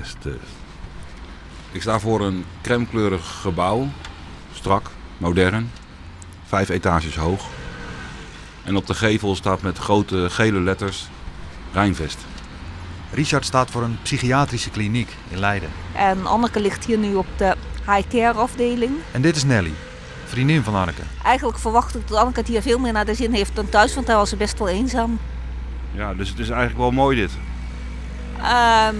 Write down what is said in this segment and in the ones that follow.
test, test. Ik sta voor een crèmekleurig gebouw. Strak, modern. Vijf etages hoog. En op de gevel staat met grote gele letters Rijnvest. Richard staat voor een psychiatrische kliniek in Leiden. En Anneke ligt hier nu op de high care afdeling. En dit is Nelly, vriendin van Anneke. Eigenlijk verwacht ik dat Anneke het hier veel meer naar de zin heeft dan thuis, want daar was ze best wel eenzaam. Ja, dus het is eigenlijk wel mooi dit. Ehm,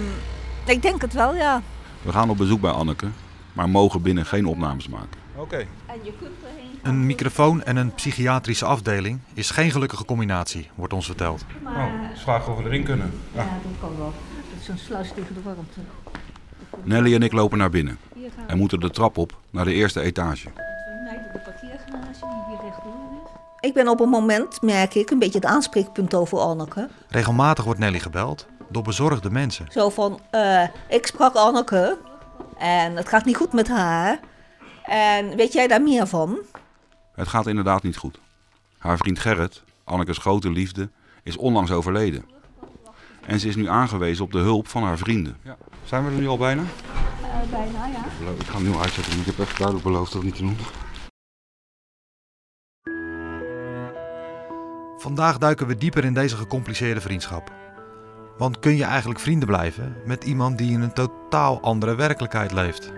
ik denk het wel, ja. We gaan op bezoek bij Anneke, maar mogen binnen geen opnames maken. Oké. En je kunt erheen Een microfoon en een psychiatrische afdeling is geen gelukkige combinatie, wordt ons verteld. Oh, is vragen of we erin kunnen. Ja, dat kan wel. Dat is een sluis tegen de warmte. Nelly en ik lopen naar binnen Hier gaan en moeten de trap op naar de eerste etage. de parkeergarage die hier rechtdoor is. Ik ben op een moment, merk ik, een beetje het aanspreekpunt over Anneke. Regelmatig wordt Nelly gebeld door bezorgde mensen. Zo van, eh, ik sprak Anneke en het gaat niet goed met haar. En weet jij daar meer van? Het gaat inderdaad niet goed. Haar vriend Gerrit, Anneke's grote liefde, is onlangs overleden. En ze is nu aangewezen op de hulp van haar vrienden. Zijn we er nu al bijna? bijna, ja. Ik ga hem nu uitzetten. Ik heb echt duidelijk beloofd dat niet te doen. Vandaag duiken we dieper in deze gecompliceerde vriendschap. Want kun je eigenlijk vrienden blijven met iemand die in een totaal andere werkelijkheid leeft?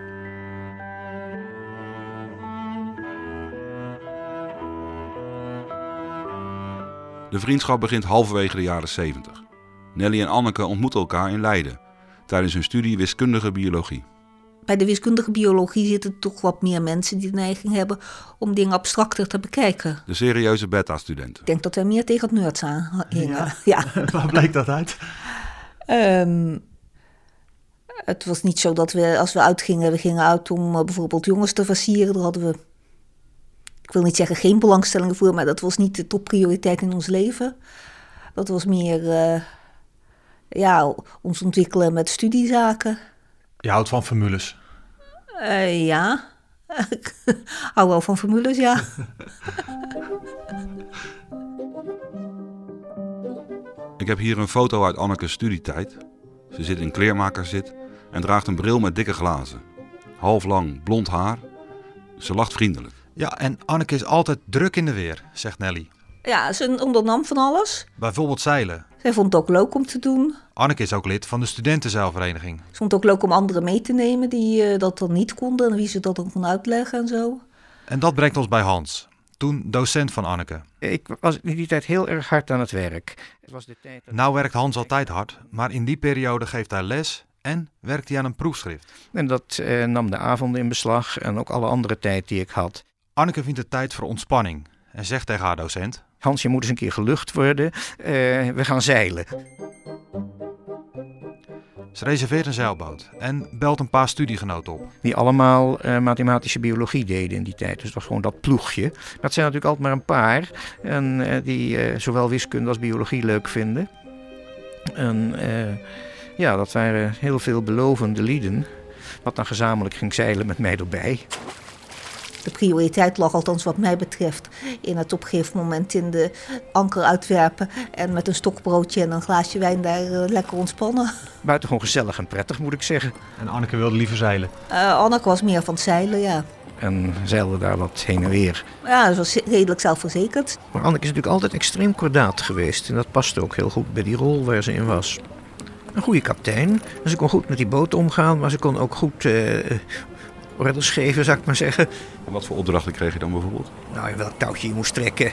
De vriendschap begint halverwege de jaren 70. Nelly en Anneke ontmoeten elkaar in Leiden tijdens hun studie wiskundige biologie. Bij de wiskundige biologie zitten toch wat meer mensen die de neiging hebben om dingen abstracter te bekijken. De serieuze beta-studenten. Ik denk dat wij meer tegen het nerds aan hingen. Ja. Waar blijkt dat uit? Ehm, het was niet zo dat we, als we uitgingen, we gingen uit om eh, bijvoorbeeld jongens te versieren. Daar hadden we, ik wil niet zeggen geen belangstelling voor, maar dat was niet de topprioriteit in ons leven. Dat was meer, eh, ja, ons ontwikkelen met studiezaken. Je houdt van formules. Eh, ja, ik hou wel van formules, ja. Ik heb hier een foto uit Anneke's studietijd. Ze zit in kleermakerszit en draagt een bril met dikke glazen. Half lang blond haar. Ze lacht vriendelijk. Ja, en Anneke is altijd druk in de weer, zegt Nelly. Ja, ze ondernam van alles. Bijvoorbeeld zeilen. Zij vond het ook leuk om te doen. Anneke is ook lid van de studentenzeilvereniging. Ze vond het ook leuk om anderen mee te nemen die eh, dat dan niet konden en wie ze dat dan kon uitleggen en zo. En dat brengt ons bij Hans, toen docent van Anneke. Ik was in die tijd heel erg hard aan het werk. Het was de tijd dat- Nou werkt Hans altijd hard, maar in die periode geeft hij les en werkt hij aan een proefschrift. En dat eh, nam de avonden in beslag en ook alle andere tijd die ik had. Anneke vindt het tijd voor ontspanning en zegt tegen haar docent... Hans, je moet eens een keer gelucht worden. Eh, we gaan zeilen. Ze reserveert een zeilboot en belt een paar studiegenoten op. Die allemaal eh, mathematische biologie deden in die tijd. Dus het was gewoon dat ploegje. Dat zijn natuurlijk altijd maar een paar. En eh, die eh, zowel wiskunde als biologie leuk vinden. En ja, dat waren heel veel belovende lieden. Wat dan gezamenlijk ging zeilen met mij erbij. De prioriteit lag althans wat mij betreft in het op een gegeven moment in de anker uitwerpen en met een stokbroodje en een glaasje wijn daar eh, lekker ontspannen. Buitengewoon gezellig en prettig moet ik zeggen. En Anneke wilde liever zeilen. Eh Anneke was meer van het zeilen, ja. En zeilde daar wat heen en weer. Ja, ze was redelijk zelfverzekerd. Maar Anneke is natuurlijk altijd extreem kordaat geweest. En dat paste ook heel goed bij die rol waar ze in was. Een goede kapitein. En ze kon goed met die boot omgaan, maar ze kon ook goed eh orders geven, zou ik maar zeggen. En wat voor opdrachten kreeg je dan bijvoorbeeld? Nou, welk touwtje je moest trekken.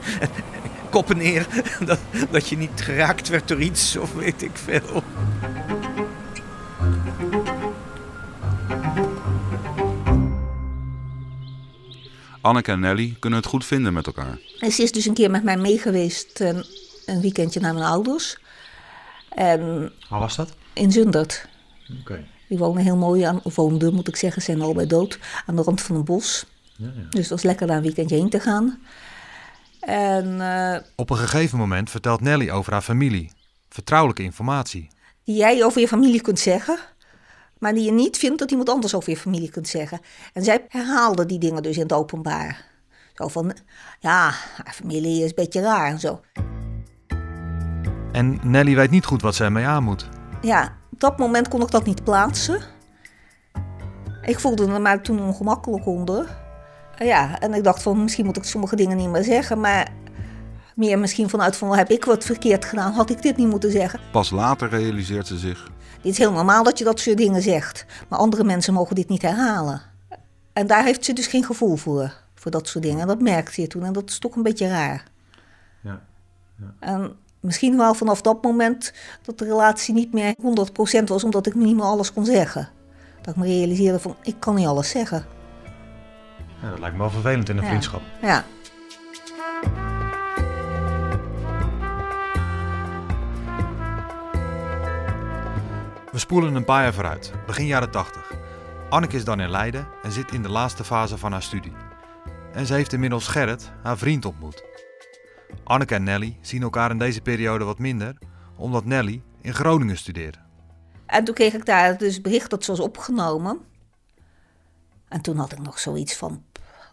Koppen neer, dat, dat je niet geraakt werd door iets, of weet ik veel. Anneke en Nelly kunnen het goed vinden met elkaar. En ze is dus een keer met mij meegeweest een, een weekendje naar mijn ouders. En Waar was dat? in Zundert. Oké. Die wonen heel mooi aan, woonden moet ik zeggen, zijn allebei dood, aan de rand van een bos. Dus het was lekker daar een weekendje heen te gaan. En eh, Op een gegeven moment vertelt Nelly over haar familie. Vertrouwelijke informatie. die jij over je familie kunt zeggen, maar die je niet vindt dat iemand anders over je familie kunt zeggen. En zij herhaalde die dingen dus in het openbaar. Zo van, ja, haar familie is een beetje raar en zo. En Nelly weet niet goed wat ze ermee aan moet. Ja, Op dat moment kon ik dat niet plaatsen. Ik voelde me maar toen ongemakkelijk onder. Ja, en ik dacht van misschien moet ik sommige dingen niet meer zeggen, maar meer misschien vanuit van heb ik wat verkeerd gedaan, had ik dit niet moeten zeggen. Pas later realiseert ze zich. Dit is heel normaal dat je dat soort dingen zegt, maar andere mensen mogen dit niet herhalen. En daar heeft ze dus geen gevoel voor, voor dat soort dingen. En dat merkte je toen en dat is toch een beetje raar. Ja. ja. En misschien wel vanaf dat moment dat de relatie niet meer 100% was, omdat ik niet meer alles kon zeggen. Dat ik me realiseerde van, ik kan niet alles zeggen. Ja, dat lijkt me wel vervelend in een Ja. vriendschap. Ja. We spoelen een paar jaar vooruit, begin jaren 80. Anneke is dan in Leiden en zit in de laatste fase van haar studie. En ze heeft inmiddels Gerrit, haar vriend, ontmoet. Anneke en Nelly zien elkaar in deze periode wat minder, omdat Nelly in Groningen studeerde. En toen kreeg ik daar dus bericht dat ze was opgenomen. En toen had ik nog zoiets van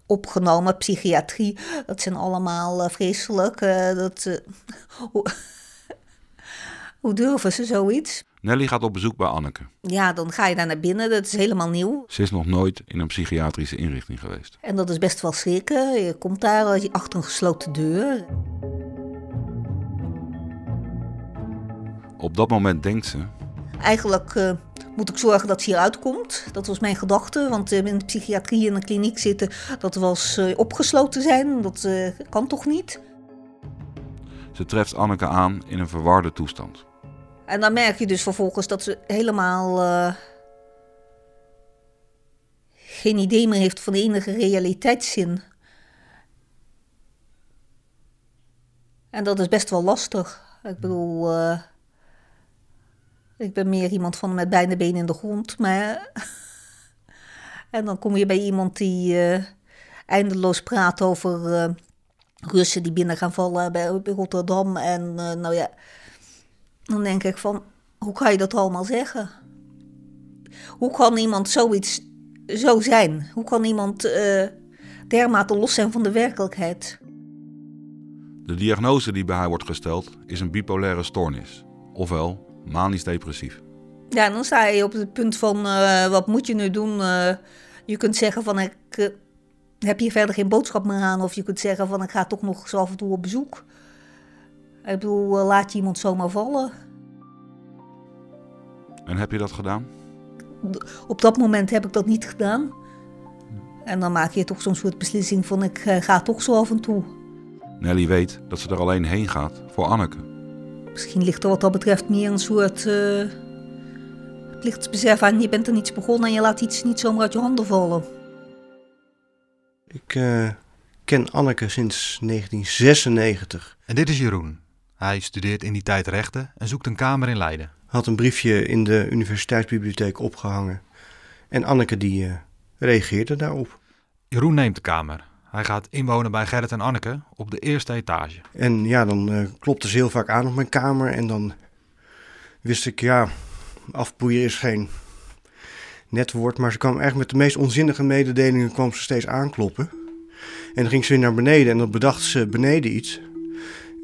opgenomen, psychiatrie. Dat zijn allemaal eh, vreselijk. eh, dat, eh, hoe, hoe durven ze zoiets? Nelly gaat op bezoek bij Anneke. Ja, dan ga je daar naar binnen. Dat is helemaal nieuw. Ze is nog nooit in een psychiatrische inrichting geweest. En dat is best wel schrikken. Je komt daar eh, achter een gesloten deur. Op dat moment denkt ze, Eigenlijk eh, moet ik zorgen dat ze hieruit komt. Dat was mijn gedachte. Want eh, in de psychiatrie in een kliniek zitten, dat was opgesloten zijn. Dat kan toch niet? ze treft Anneke aan in een verwarde toestand. En dan merk je dus vervolgens dat ze helemaal eh, geen idee meer heeft van de enige realiteitszin. En dat is best wel lastig. Ik bedoel, eh, ik ben meer iemand van met beide benen in de grond. Maar en dan kom je bij iemand die eh, eindeloos praat over Russen die binnen gaan vallen bij, bij Rotterdam. En nou ja, dan denk ik van, hoe kan je dat allemaal zeggen? Hoe kan iemand zoiets zo zijn? Hoe kan iemand eh, dermate los zijn van de werkelijkheid? De diagnose die bij haar wordt gesteld is een bipolaire stoornis, ofwel manisch depressief. Ja, dan sta je op het punt van, eh, wat moet je nu doen? Eh, je kunt zeggen van, ik heb hier verder geen boodschap meer aan. Of je kunt zeggen van, ik ga toch nog zo af en toe op bezoek. Ik bedoel, eh, laat je iemand zomaar vallen? En heb je dat gedaan? Op dat moment heb ik dat niet gedaan. En dan maak je toch zo'n soort beslissing van, ik eh, ga toch zo af en toe. Nelly weet dat ze er alleen heen gaat voor Anneke. Misschien ligt er wat dat betreft meer een soort eh plichtsbesef aan. Je bent er niets begonnen en je laat iets niet zomaar uit je handen vallen. Ik eh, ken Anneke sinds 1996. En dit is Jeroen. Hij studeert in die tijd rechten en zoekt een kamer in Leiden. Had een briefje in de universiteitsbibliotheek opgehangen. En Anneke die eh, reageerde daarop. Jeroen neemt de kamer. Hij gaat inwonen bij Gerrit en Anneke op de eerste etage. En ja, dan eh, klopte ze heel vaak aan op mijn kamer. En dan wist ik, ja, afboeien is geen net woord. Maar ze kwam echt met de meest onzinnige mededelingen kwam ze steeds aankloppen. En dan ging ze weer naar beneden en dan bedacht ze beneden iets.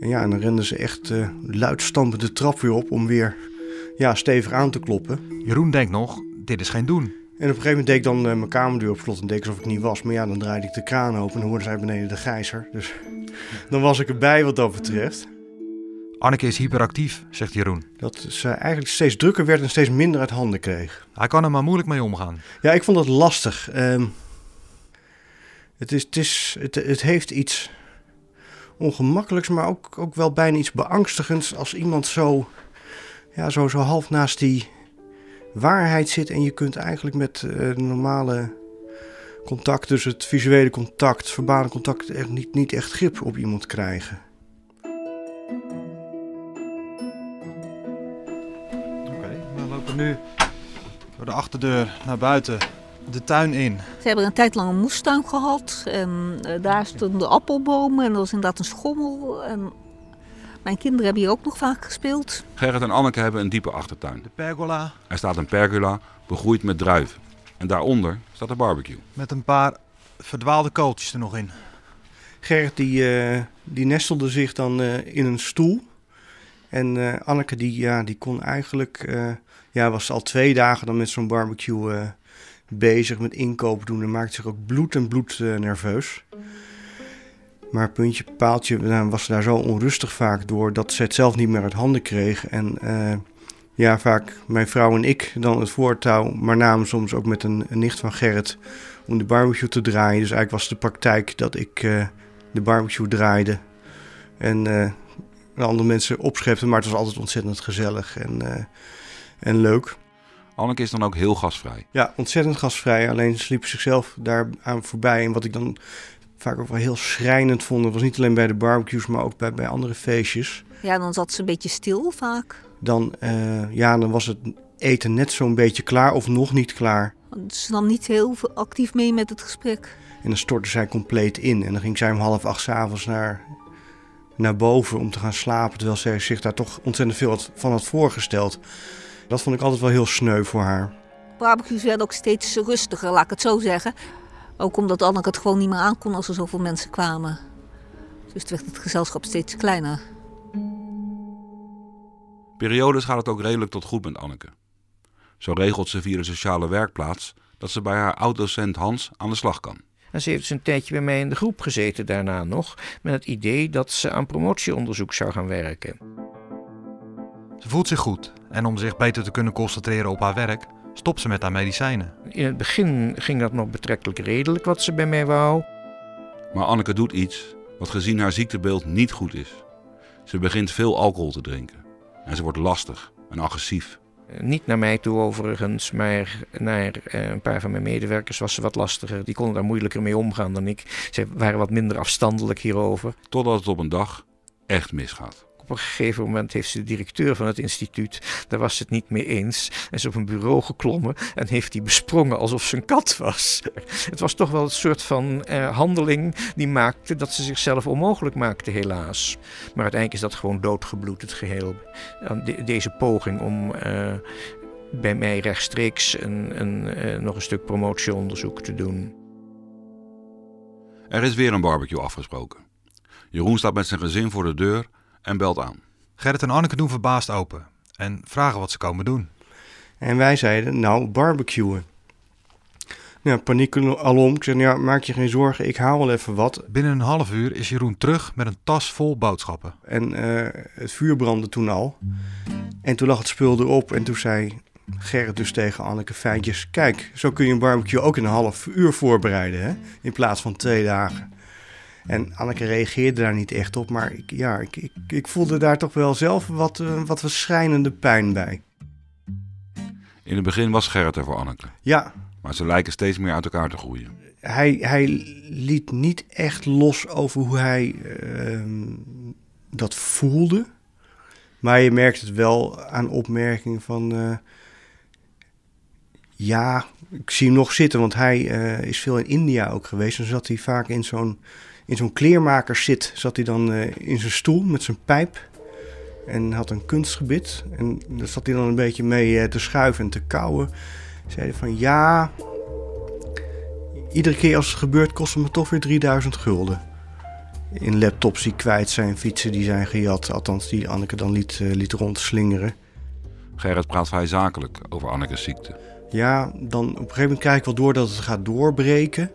En ja, en dan rende ze echt eh luid stampend de trap weer op om weer ja, stevig aan te kloppen. Jeroen denkt nog, dit is geen doen. En op een gegeven moment deed ik dan eh, mijn kamerdeur op slot en deed ik alsof ik niet was. Maar ja, dan draaide ik de kraan open en dan hoorde zij beneden de gijzer. Dus dan was ik erbij wat dat betreft. Anneke is hyperactief, zegt Jeroen. Dat ze eigenlijk steeds drukker werd en steeds minder uit handen kreeg. Hij kan er maar moeilijk mee omgaan. Ja, ik vond dat lastig. Ehm, het, is, het, is, het, het heeft iets ongemakkelijks, maar ook, ook wel bijna iets beangstigends als iemand zo, ja, zo, zo half naast die waarheid zit en je kunt eigenlijk met eh, normale contact, dus het visuele contact, verbale contact, echt niet, niet echt grip op iemand krijgen. Oké, we lopen nu door de achterdeur naar buiten, de tuin in. Ze hebben een tijd lang een moestuin gehad. En eh, daar stonden appelbomen en er was inderdaad een schommel. En mijn kinderen hebben hier ook nog vaak gespeeld. Gerrit en Anneke hebben een diepe achtertuin. De pergola Er staat een pergola begroeid met druiven. En daaronder staat een barbecue. met een paar verdwaalde kooltjes er nog in. Gerrit die, eh, die nestelde zich dan eh, in een stoel. En eh, Anneke die, ja, die kon eigenlijk, eh, ja, was al twee dagen dan met zo'n barbecue eh, bezig met inkopen doen. En maakte zich ook bloed en bloed eh, nerveus. Maar puntje, paaltje, nou, was daar zo onrustig vaak door dat ze het zelf niet meer uit handen kreeg. En eh, ja, vaak mijn vrouw en ik dan het voortouw, maar namen soms ook met een, nicht van Gerrit om de barbecue te draaien. Dus eigenlijk was de praktijk dat ik eh, de barbecue draaide en de andere mensen opschepte. Maar het was altijd ontzettend gezellig en, en leuk. Anneke is dan ook heel gastvrij. Ja, ontzettend gastvrij. Alleen ze liep zichzelf daar aan voorbij. En wat ik dan vaak ook wel heel schrijnend vond, was niet alleen bij de barbecues, maar ook bij, bij andere feestjes. Ja, dan zat ze een beetje stil vaak. Dan, eh, ja, dan was het eten net zo'n beetje klaar of nog niet klaar. Ze nam niet heel veel actief mee met het gesprek. En dan stortte zij compleet in. En dan ging zij om half acht 's avonds naar, naar boven om te gaan slapen. Terwijl zij zich daar toch ontzettend veel had- van had voorgesteld. Dat vond ik altijd wel heel sneu voor haar. Barbecues werden ook steeds rustiger, laat ik het zo zeggen. Ook omdat Anneke het gewoon niet meer aankon als er zoveel mensen kwamen. Dus werd het gezelschap steeds kleiner. Periodes gaat het ook redelijk tot goed met Anneke. Zo regelt ze via de sociale werkplaats dat ze bij haar oud-docent Hans aan de slag kan. En ze heeft dus een tijdje bij mij in de groep gezeten daarna nog, met het idee dat ze aan promotieonderzoek zou gaan werken. Ze voelt zich goed en om zich beter te kunnen concentreren op haar werk, stopt ze met haar medicijnen. In het begin ging dat nog betrekkelijk redelijk wat ze bij mij wou. Maar Anneke doet iets wat gezien haar ziektebeeld niet goed is. Ze begint veel alcohol te drinken. En ze wordt lastig en agressief. Eh, Niet naar mij toe overigens, maar naar eh, een paar van mijn medewerkers was ze wat lastiger. Die konden daar moeilijker mee omgaan dan ik. Ze waren wat minder afstandelijk hierover. Totdat het op een dag echt misgaat. Op een gegeven moment heeft ze de directeur van het instituut, daar was het niet mee eens. En is op een bureau geklommen en heeft die besprongen alsof ze een kat was. Het was toch wel een soort van eh, handeling die maakte dat ze zichzelf onmogelijk maakte, helaas. Maar uiteindelijk is dat gewoon doodgebloed, het geheel. Deze poging om eh, bij mij rechtstreeks een, een, eh, nog een stuk promotieonderzoek te doen. Er is weer een barbecue afgesproken. Jeroen staat met zijn gezin voor de deur en belt aan. Gerrit en Anneke doen verbaasd open en vragen wat ze komen doen. En wij zeiden, nou, barbecuen. Ja, paniek alom. Ik zei, ja, maak je geen zorgen, ik haal wel even wat. Binnen een half uur is Jeroen terug met een tas vol boodschappen. En eh, het vuur brandde toen al. En toen lag het spul erop. En toen zei Gerrit dus tegen Anneke Feitjes... Kijk, zo kun je een barbecue ook in een half uur voorbereiden, hè? In plaats van twee dagen. En Anneke reageerde daar niet echt op. Maar ik, ja, ik, ik, ik voelde daar toch wel zelf wat, eh, wat verschijnende pijn bij. In het begin was Gerrit er voor Anneke. Ja, Maar ze lijken steeds meer uit elkaar te groeien. hij, hij liet niet echt los over hoe hij ehm, dat voelde. Maar je merkt het wel aan opmerkingen van... eh, ja, ik zie hem nog zitten, want hij eh, is veel in India ook geweest. Dan zat hij vaak in zo'n, in zo'n kleermakerszit. Zat hij dan eh, in zijn stoel met zijn pijp. En had een kunstgebit. En daar zat hij dan een beetje mee eh, te schuiven en te kauwen. Zei hij van ja, Iedere keer als het gebeurt kost het me toch weer 3000 gulden. In laptops die kwijt zijn, fietsen die zijn gejat. Althans, die Anneke dan liet, eh, liet rondslingeren. Gerrit praat vrij zakelijk over Anneke's ziekte. Ja, dan op een gegeven moment krijg ik wel door dat het gaat doorbreken.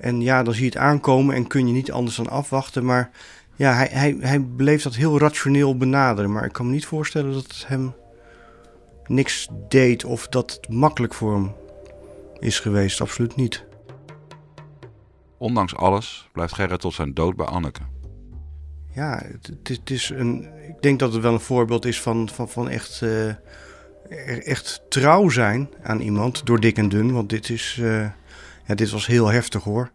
En ja, dan zie je het aankomen en kun je niet anders dan afwachten. Maar ja, hij, hij, hij bleef dat heel rationeel benaderen. Maar ik kan me niet voorstellen dat het hem niks deed of dat het makkelijk voor hem is geweest. Absoluut niet. Ondanks alles blijft Gerrit tot zijn dood bij Anneke. Ja, het, het, het is een, ik denk dat het wel een voorbeeld is van, van, van echt, eh, er- echt trouw zijn aan iemand door dik en dun. Want dit, is, eh, ja, dit was heel heftig hoor.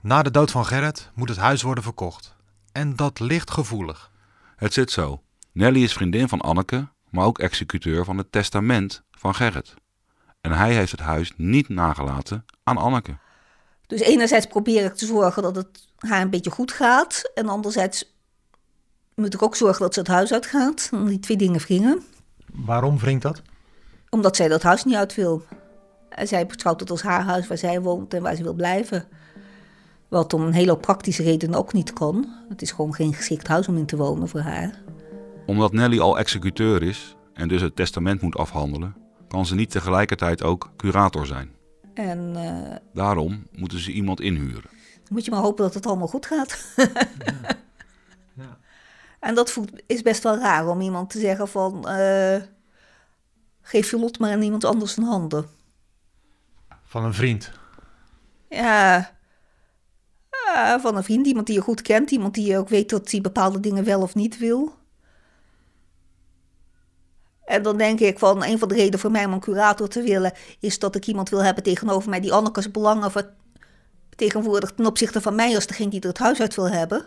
Na de dood van Gerrit moet het huis worden verkocht. En dat ligt gevoelig. Het zit zo. Nelly is vriendin van Anneke, maar ook executeur van het testament van Gerrit. En hij heeft het huis niet nagelaten aan Anneke. Dus enerzijds probeer ik te zorgen dat het haar een beetje goed gaat. En anderzijds moet ik ook zorgen dat ze het huis uitgaat. Die twee dingen wringen. Waarom wringt dat? Omdat zij dat huis niet uit wil. En zij beschouwt het als haar huis waar zij woont en waar ze wil blijven. Wat om een hele praktische reden ook niet kan. Het is gewoon geen geschikt huis om in te wonen voor haar. Omdat Nelly al executeur is en dus het testament moet afhandelen, kan ze niet tegelijkertijd ook curator zijn. En uh, Daarom moeten ze iemand inhuren. moet je maar hopen dat het allemaal goed gaat. Ja. En dat voelt, is best wel raar om iemand te zeggen van... eh, geef je lot maar aan iemand anders in handen. Van een vriend. Ja, ja, van een vriend, iemand die je goed kent. Iemand die je ook weet dat hij bepaalde dingen wel of niet wil. En dan denk ik van, een van de redenen voor mij om een curator te willen... is dat ik iemand wil hebben tegenover mij die Anneke's belangen vertegenwoordigt... ten opzichte van mij als degene die er het huis uit wil hebben.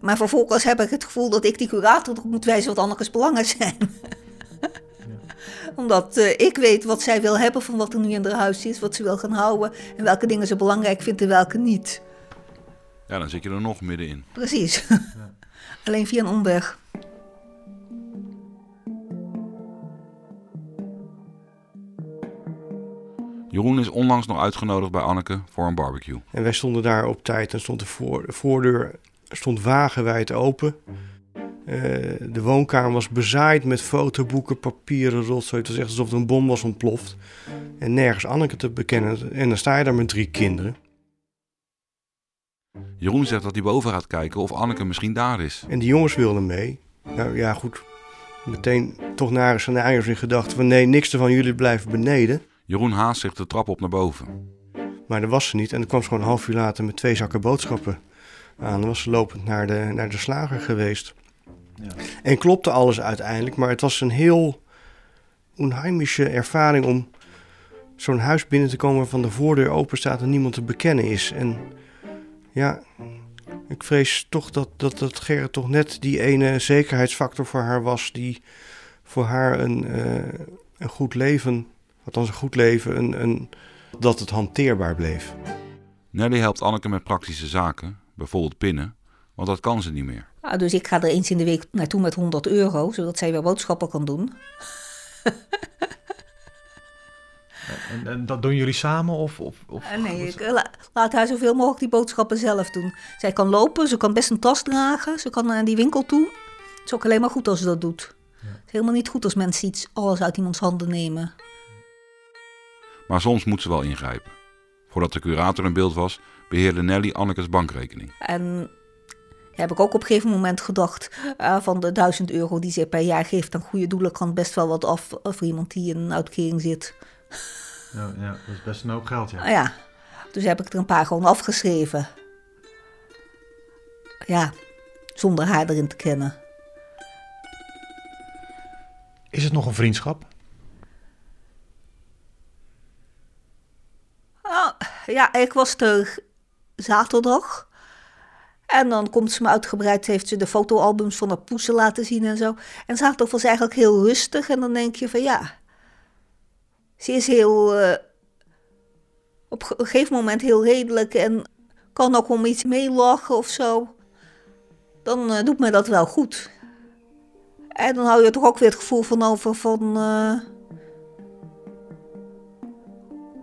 Maar vervolgens heb ik het gevoel dat ik die curator erop moet wijzen wat Anneke's belangen zijn. Omdat eh, ik weet wat zij wil hebben van wat er nu in haar huis is, wat ze wil gaan houden... en welke dingen ze belangrijk vindt en welke niet. Ja, dan zit je er nog middenin. Precies. Alleen via een omweg. Jeroen is onlangs nog uitgenodigd bij Anneke voor een barbecue. En wij stonden daar op tijd en stond de, voor, de voordeur stond wagenwijd open. Eh, de woonkamer was bezaaid met fotoboeken, papieren, rotzooi. Het was echt alsof er een bom was ontploft. En nergens Anneke te bekennen. En dan sta je daar met drie kinderen. Jeroen zegt dat hij boven gaat kijken of Anneke misschien daar is. En die jongens wilden mee. Nou ja, goed. Meteen toch naar scenario's in gedachten van nee, niks ervan, jullie blijven beneden. Jeroen haast zich de trap op naar boven. Maar dat was ze niet. En dan kwam ze gewoon een half uur later met twee zakken boodschappen aan. Dan was ze lopend naar de, naar de slager geweest. En klopte alles uiteindelijk. Maar het was een heel onheimische ervaring om zo'n huis binnen te komen... waarvan de voordeur open staat en niemand te bekennen is. En ja, ik vrees toch dat, dat, dat Gerrit toch net die ene zekerheidsfactor voor haar was... die voor haar een, eh, een goed leven, althans een goed leven, een, een, dat het hanteerbaar bleef. Nelly helpt Anneke met praktische zaken, bijvoorbeeld pinnen, want dat kan ze niet meer. Ah, dus ik ga er eens in de week naartoe met 100 euro, zodat zij weer boodschappen kan doen. En, en dat doen jullie samen? Of, of, of Ah, nee, ik eh, la- laat haar zoveel mogelijk die boodschappen zelf doen. Zij kan lopen, ze kan best een tas dragen, ze kan naar die winkel toe. Het is ook alleen maar goed als ze dat doet. Het is helemaal niet goed als mensen iets, alles uit iemands handen nemen. Maar soms moet ze wel ingrijpen. Voordat de curator in beeld was, beheerde Nelly Annekes bankrekening. En heb ik ook op een gegeven moment gedacht, ah, van de 1000 euro die ze per jaar geeft aan goede doelen, kan best wel wat af eh, voor iemand die in een uitkering zit. Ja, ja, dat is best een hoop geld, ja. Nou ja, dus heb ik er een paar gewoon afgeschreven. Ja, zonder haar erin te kennen. Is het nog een vriendschap? Nou, ja, ik was er zaterdag. En dan komt ze me uitgebreid, heeft ze de fotoalbums van haar poesen laten zien en zo. En zaterdag was eigenlijk heel rustig. En dan denk je van ja, ze is heel, eh, op een gegeven moment heel redelijk en kan ook om iets meelachen of zo. Dan eh, doet mij dat wel goed. En dan hou je toch ook weer het gevoel van over van... eh,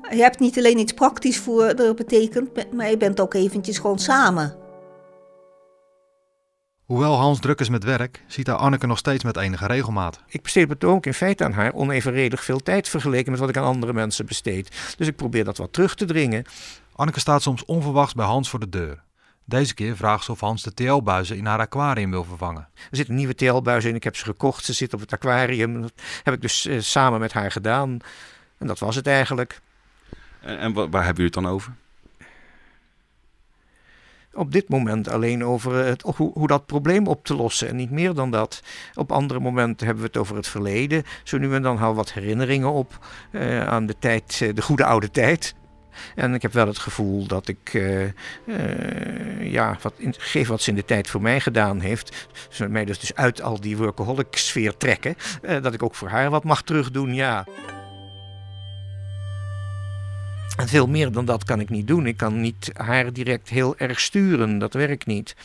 je hebt niet alleen iets praktisch voor dat betekent, maar je bent ook eventjes gewoon samen. Hoewel Hans druk is met werk, ziet hij Anneke nog steeds met enige regelmaat. Ik besteed het ook in feite aan haar onevenredig veel tijd vergeleken met wat ik aan andere mensen besteed. Dus ik probeer dat wat terug te dringen. Anneke staat soms onverwachts bij Hans voor de deur. Deze keer vraagt ze of Hans de TL-buizen in haar aquarium wil vervangen. Er zit een nieuwe teelbuis in, ik heb ze gekocht, ze zit op het aquarium. Dat heb ik dus eh, samen met haar gedaan. En dat was het eigenlijk. En, en wa- waar hebben jullie het dan over? Op dit moment alleen over het, hoe, hoe dat probleem op te lossen en niet meer dan dat. Op andere momenten hebben we het over het verleden. Zo nu en dan we wat herinneringen op eh, aan de tijd, eh, de goede oude tijd. En ik heb wel het gevoel dat ik eh, eh, ja, wat geef wat ze in de tijd voor mij gedaan heeft. Ze mij dus, dus uit al die workaholic sfeer trekken. eh, dat ik ook voor haar wat mag terugdoen, ja. En veel meer dan dat kan ik niet doen. Ik kan niet haar direct heel erg sturen. Dat werkt niet.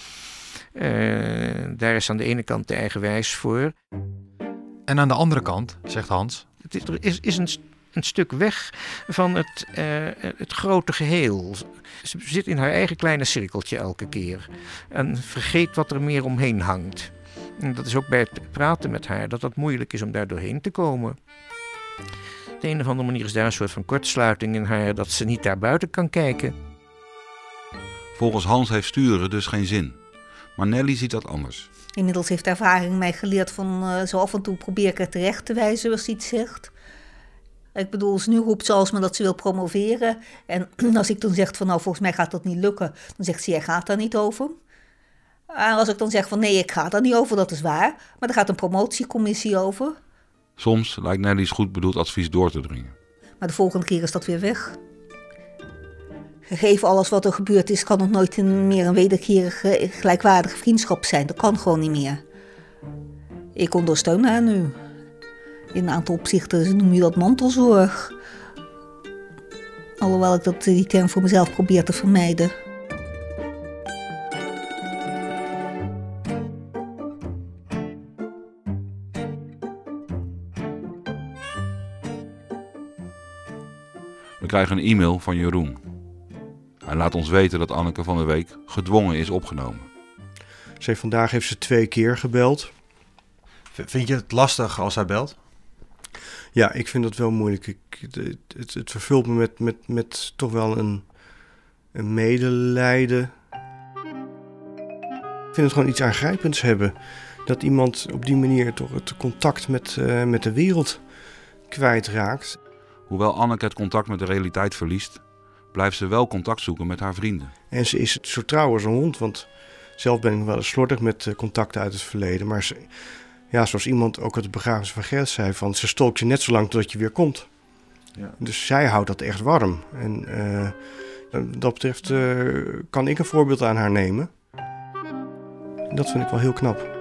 Eh, daar is aan de ene kant de eigen wijs voor. En aan de andere kant, zegt Hans, Het is, er is, is een, een stuk weg van het, uh, het grote geheel. Ze zit in haar eigen kleine cirkeltje elke keer. En vergeet wat er meer omheen hangt. En dat is ook bij het praten met haar, dat het moeilijk is om daar doorheen te komen. Op de een of andere manier is daar een soort van kortsluiting in haar dat ze niet daar buiten kan kijken. Volgens Hans heeft sturen dus geen zin. Maar Nelly ziet dat anders. Inmiddels heeft de ervaring mij geleerd van uh, zo af en toe probeer ik er terecht te wijzen als ze iets zegt. Ik bedoel, nu roept ze alsmaar dat ze wil promoveren. En als ik dan zeg van nou, volgens mij gaat dat niet lukken, dan zegt ze, jij gaat daar niet over. En als ik dan zeg van nee, ik ga daar niet over, dat is waar. Maar er gaat een promotiecommissie over. Soms lijkt Nelly's goed bedoeld advies door te dringen. Maar de volgende keer is dat weer weg. Gegeven alles wat er gebeurd is, kan het nooit meer een wederkerige gelijkwaardige vriendschap zijn. Dat kan gewoon niet meer. Ik ondersteun haar nu. In een aantal opzichten noem je dat mantelzorg. Alhoewel ik dat, die term voor mezelf probeer te vermijden. Krijgen een e-mail van Jeroen. Hij laat ons weten dat Anneke van der Week gedwongen is opgenomen. Ze vandaag heeft ze twee keer gebeld. Vind je het lastig als hij belt? Ja, ik vind dat wel moeilijk. Ik, het, het, het vervult me met, met, met toch wel een, een medelijden. Ik vind het gewoon iets aangrijpends hebben. Dat iemand op die manier toch het contact met, uh, met de wereld kwijtraakt. Hoewel Anneke het contact met de realiteit verliest, blijft ze wel contact zoeken met haar vrienden. En ze is zo trouw als een hond, want zelf ben ik wel eens slordig met contacten uit het verleden. Maar ze, ja, zoals iemand ook uit de begrafenis van Gert zei, van ze stolkt je net zo lang totdat je weer komt. Ja. Dus zij houdt dat echt warm. En uh, dat betreft uh, kan ik een voorbeeld aan haar nemen. Dat vind ik wel heel knap.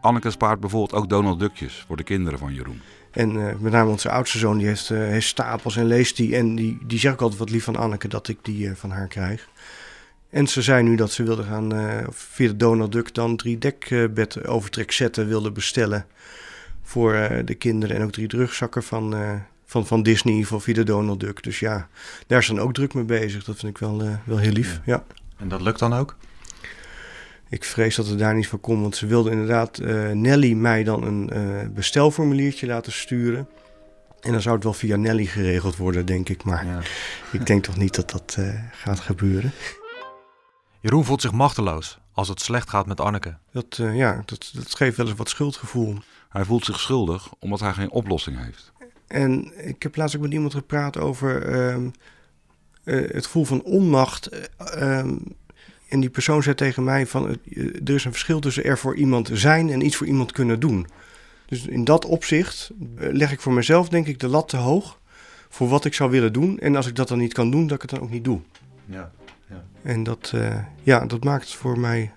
Anneke spaart bijvoorbeeld ook Donald Duckjes voor de kinderen van Jeroen. En uh, met name onze oudste zoon, die heeft, heeft, stapels en leest die. En die, die zegt ook altijd wat lief van Anneke dat ik die van haar krijg. En ze zei nu dat ze wilde gaan via de Donald Duck dan drie dekbed overtrekzetten wilde bestellen voor de kinderen. En ook drie rugzakken van, van, van Disney voor via de Donald Duck. Dus ja, daar zijn ook druk mee bezig. Dat vind ik wel, wel heel lief. Ja. ja. En dat lukt dan ook? Ik vrees dat het daar niet van komt, want ze wilde inderdaad Nelly mij dan een bestelformuliertje laten sturen. En dan zou het wel via Nelly geregeld worden, denk ik. Maar ja. ik denk toch niet dat dat gaat gebeuren. Jeroen voelt zich machteloos als het slecht gaat met Anneke. Dat, uh, ja, dat, dat geeft wel eens wat schuldgevoel. Hij voelt zich schuldig omdat hij geen oplossing heeft. En ik heb laatst ook met iemand gepraat over uh, uh, het gevoel van onmacht. En die persoon zei tegen mij van er is een verschil tussen er voor iemand zijn en iets voor iemand kunnen doen. Dus in dat opzicht leg ik voor mezelf denk ik de lat te hoog voor wat ik zou willen doen. En als ik dat dan niet kan doen, dat ik het dan ook niet doe. Ja. Ja. En dat, uh, ja, dat maakt het voor mij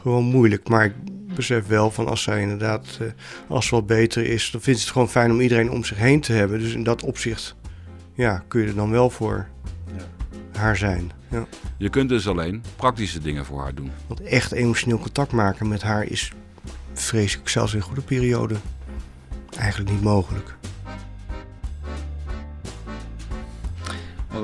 gewoon moeilijk. Maar ik besef wel van als zij inderdaad, uh, als wat beter is, dan vindt ze het gewoon fijn om iedereen om zich heen te hebben. Dus in dat opzicht, ja, kun je er dan wel voor. Haar zijn. Ja. Je kunt dus alleen praktische dingen voor haar doen. Want echt emotioneel contact maken met haar is, vrees ik, zelfs in goede periode eigenlijk niet mogelijk.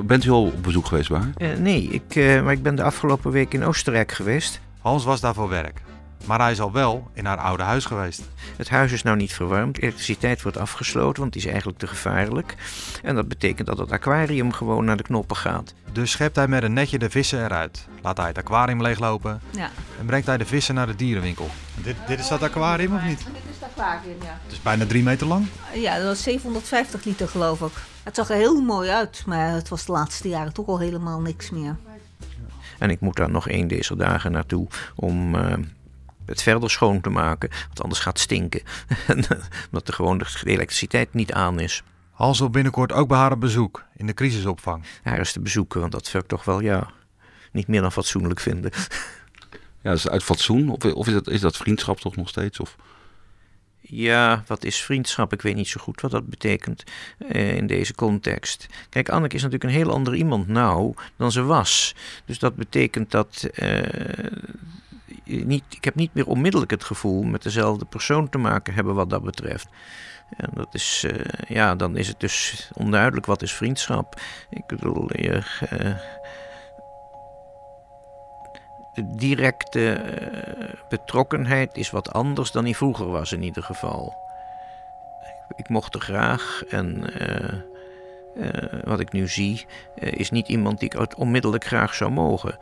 Bent u al op bezoek geweest waar? Uh, nee, ik, uh, maar ik ben de afgelopen week in Oostenrijk geweest. Hans was daar voor werk. Maar hij is al wel in haar oude huis geweest. Het huis is nou niet verwarmd. Elektriciteit wordt afgesloten, want die is eigenlijk te gevaarlijk. En dat betekent dat het aquarium gewoon naar de knoppen gaat. Dus schept hij met een netje de vissen eruit. Laat hij het aquarium leeglopen. Ja. En brengt hij de vissen naar de dierenwinkel. Dit, dit is dat aquarium of niet? Dit is het aquarium, ja. Het is bijna drie meter lang? Ja, dat was 750 liter geloof ik. Het zag er heel mooi uit, maar het was de laatste jaren toch al helemaal niks meer. En ik moet daar nog één deze dagen naartoe om uh, het verder schoon te maken, want anders gaat het stinken. Omdat er gewoon de elektriciteit niet aan is. Hans wil binnenkort ook bij haar op bezoek in de crisisopvang. Haar is te bezoeken, want dat zou ik toch wel ja, niet meer dan fatsoenlijk vinden. Ja, is het uit fatsoen? Of, of is, dat, is dat vriendschap toch nog steeds? Of? Ja, wat is vriendschap? Ik weet niet zo goed wat dat betekent uh, in deze context. Kijk, Anneke is natuurlijk een heel ander iemand nou dan ze was. Dus dat betekent dat uh, niet, ik heb niet meer onmiddellijk het gevoel met dezelfde persoon te maken hebben wat dat betreft. En dat is, uh, ja, dan is het dus onduidelijk wat is vriendschap. Ik bedoel, je, uh, de directe betrokkenheid is wat anders dan die vroeger was in ieder geval. Ik mocht er graag en wat ik nu zie is niet iemand die ik onmiddellijk graag zou mogen.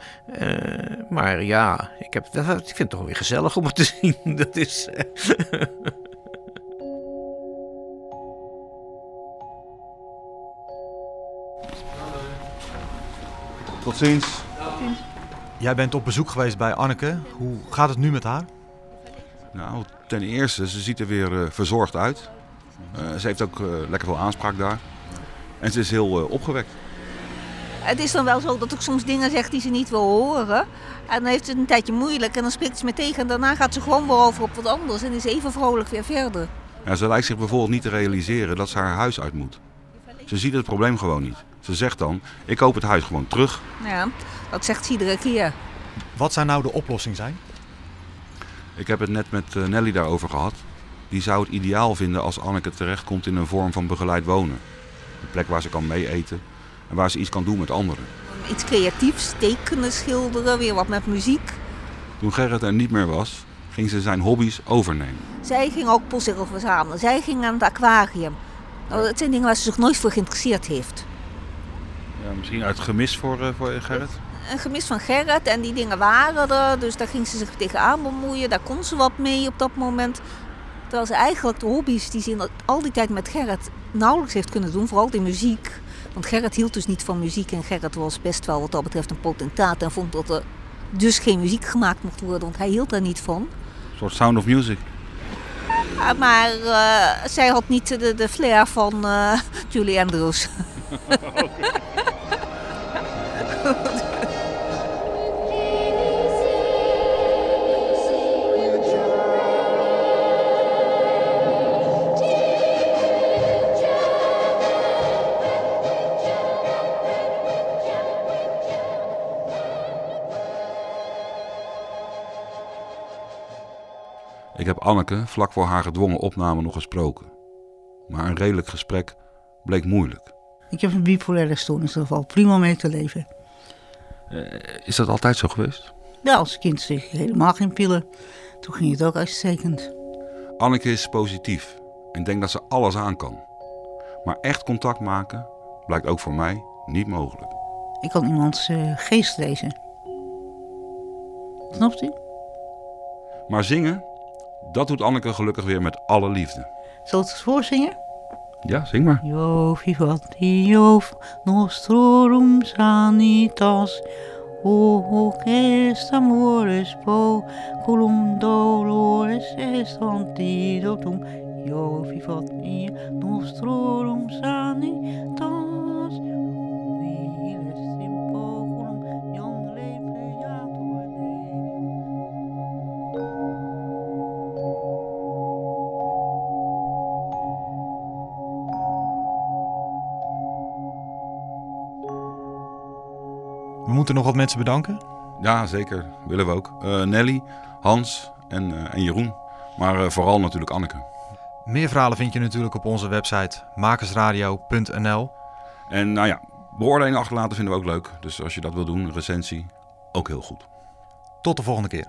maar ja, ik, heb, ik vind het toch weer gezellig om het te zien. Dat is... Tot ziens. Jij bent op bezoek geweest bij Anneke. Hoe gaat het nu met haar? Nou, ten eerste, ze ziet er weer uh, verzorgd uit. Uh, ze heeft ook uh, lekker veel aanspraak daar. En ze is heel opgewekt. Het is dan wel zo dat ik soms dingen zeg die ze niet wil horen. En dan heeft ze het een tijdje moeilijk en dan spreekt ze me tegen. En daarna gaat ze gewoon weer over op wat anders en is even vrolijk weer verder. Ja, ze lijkt zich bijvoorbeeld niet te realiseren dat ze haar huis uit moet. Ze ziet het probleem gewoon niet. Ze zegt dan, ik koop het huis gewoon terug. Ja, dat zegt ze iedere keer. Wat zou nou de oplossing zijn? Ik heb het net met eh, Nelly daarover gehad. Die zou het ideaal vinden als Anneke terechtkomt in een vorm van begeleid wonen. Een plek waar ze kan mee eten en waar ze iets kan doen met anderen. Iets creatiefs, tekenen, schilderen, weer wat met muziek. Toen Gerrit er niet meer was, ging ze zijn hobby's overnemen. Zij ging ook postzegel verzamelen. Zij ging aan het aquarium. Nou, het zijn dingen waar ze zich nooit voor geïnteresseerd heeft. Ja, misschien uit gemis voor, uh, voor Gerrit? Een gemis van Gerrit en die dingen waren er. Dus daar ging ze zich tegenaan bemoeien. Daar kon ze wat mee op dat moment. Terwijl ze eigenlijk de hobby's die ze in al die tijd met Gerrit nauwelijks heeft kunnen doen. Vooral die muziek. Want Gerrit hield dus niet van muziek. En Gerrit was best wel wat dat betreft een potentaat. En vond dat er dus geen muziek gemaakt mocht worden. Want hij hield daar niet van. Een soort sound of music. maar uh, zij had niet de, de flair van uh, Julie Andrews. Ik heb Anneke vlak voor haar gedwongen opname nog gesproken. Maar een redelijk gesprek bleek moeilijk. Ik heb een bipolaire stoornis, er valt prima mee te leven. Uh, is dat altijd zo geweest? Ja, als kind kreeg ik helemaal geen pillen. Toen ging het ook uitstekend. Anneke is positief en denkt dat ze alles aan kan. Maar echt contact maken blijkt ook voor mij niet mogelijk. Ik kan iemands uh, geest lezen. Snapt u? Maar zingen, dat doet Anneke gelukkig weer met alle liefde. Zal ik het voorzingen? Ja, zing maar. Jo vivat Dios nostrorum sanitas, o hoc est amoris poculum dolores est antidotum. Jo vivat nostrorum sanitas, moeten nog wat mensen bedanken. Ja, zeker. Willen we ook. Uh, Nelly, Hans en, uh, en Jeroen. Maar uh, vooral natuurlijk Anneke. Meer verhalen vind je natuurlijk op onze website makersradio.nl. En nou ja, beoordeling achterlaten vinden we ook leuk. Dus als je dat wil doen, recensie, ook heel goed. Tot de volgende keer.